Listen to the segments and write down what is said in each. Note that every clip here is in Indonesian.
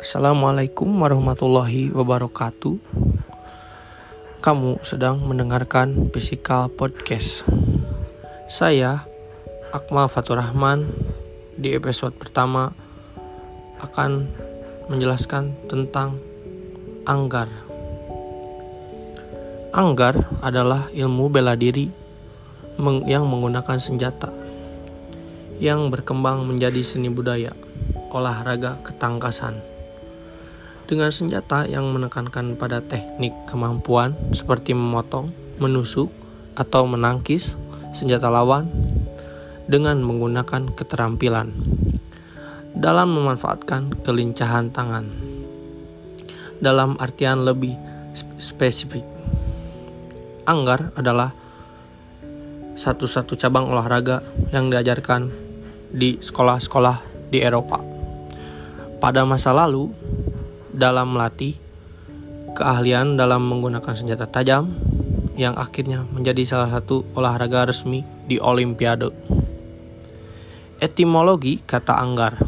Assalamualaikum warahmatullahi wabarakatuh. Kamu sedang mendengarkan Physical Podcast. Saya Akmal Fatur Rahman di episode pertama akan menjelaskan tentang anggar. Anggar adalah ilmu bela diri yang menggunakan senjata yang berkembang menjadi seni budaya, olahraga ketangkasan. Dengan senjata yang menekankan pada teknik kemampuan seperti memotong, menusuk, atau menangkis senjata lawan dengan menggunakan keterampilan dalam memanfaatkan kelincahan tangan. Dalam artian lebih spesifik, anggar adalah satu-satu cabang olahraga yang diajarkan di sekolah-sekolah di Eropa. Pada masa lalu, dalam melatih keahlian dalam menggunakan senjata tajam yang akhirnya menjadi salah satu olahraga resmi di Olimpiade. Etimologi kata anggar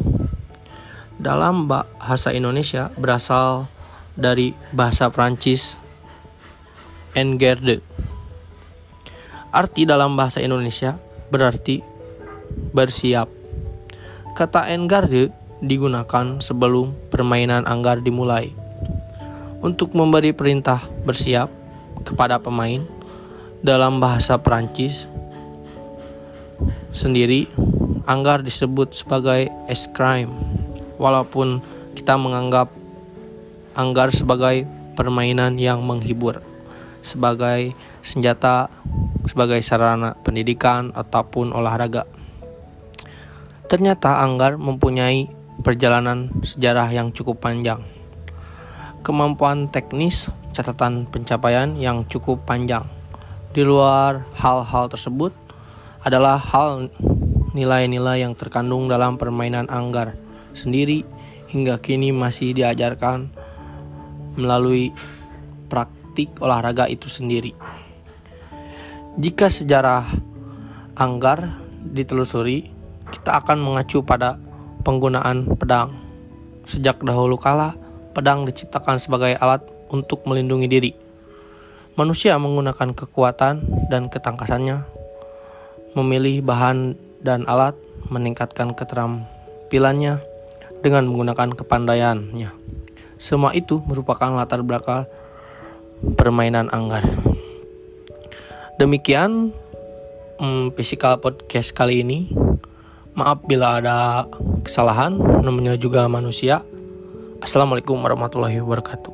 dalam bahasa Indonesia berasal dari bahasa Prancis engerde. Arti dalam bahasa Indonesia berarti bersiap. Kata engarde digunakan sebelum permainan anggar dimulai. Untuk memberi perintah bersiap kepada pemain dalam bahasa Perancis sendiri, anggar disebut sebagai escrime. Walaupun kita menganggap anggar sebagai permainan yang menghibur, sebagai senjata, sebagai sarana pendidikan ataupun olahraga. Ternyata Anggar mempunyai perjalanan sejarah yang cukup panjang. Kemampuan teknis, catatan pencapaian yang cukup panjang. Di luar hal-hal tersebut adalah hal nilai-nilai yang terkandung dalam permainan Anggar sendiri hingga kini masih diajarkan melalui praktik olahraga itu sendiri. Jika sejarah Anggar ditelusuri, kita akan mengacu pada penggunaan pedang. Sejak dahulu kala, pedang diciptakan sebagai alat untuk melindungi diri. Manusia menggunakan kekuatan dan ketangkasannya, memilih bahan dan alat, meningkatkan keterampilannya dengan menggunakan kepandaiannya. Semua itu merupakan latar belakang permainan anggar. Demikian hmm, physical podcast kali ini. Maaf bila ada kesalahan, namanya juga manusia. Assalamualaikum warahmatullahi wabarakatuh.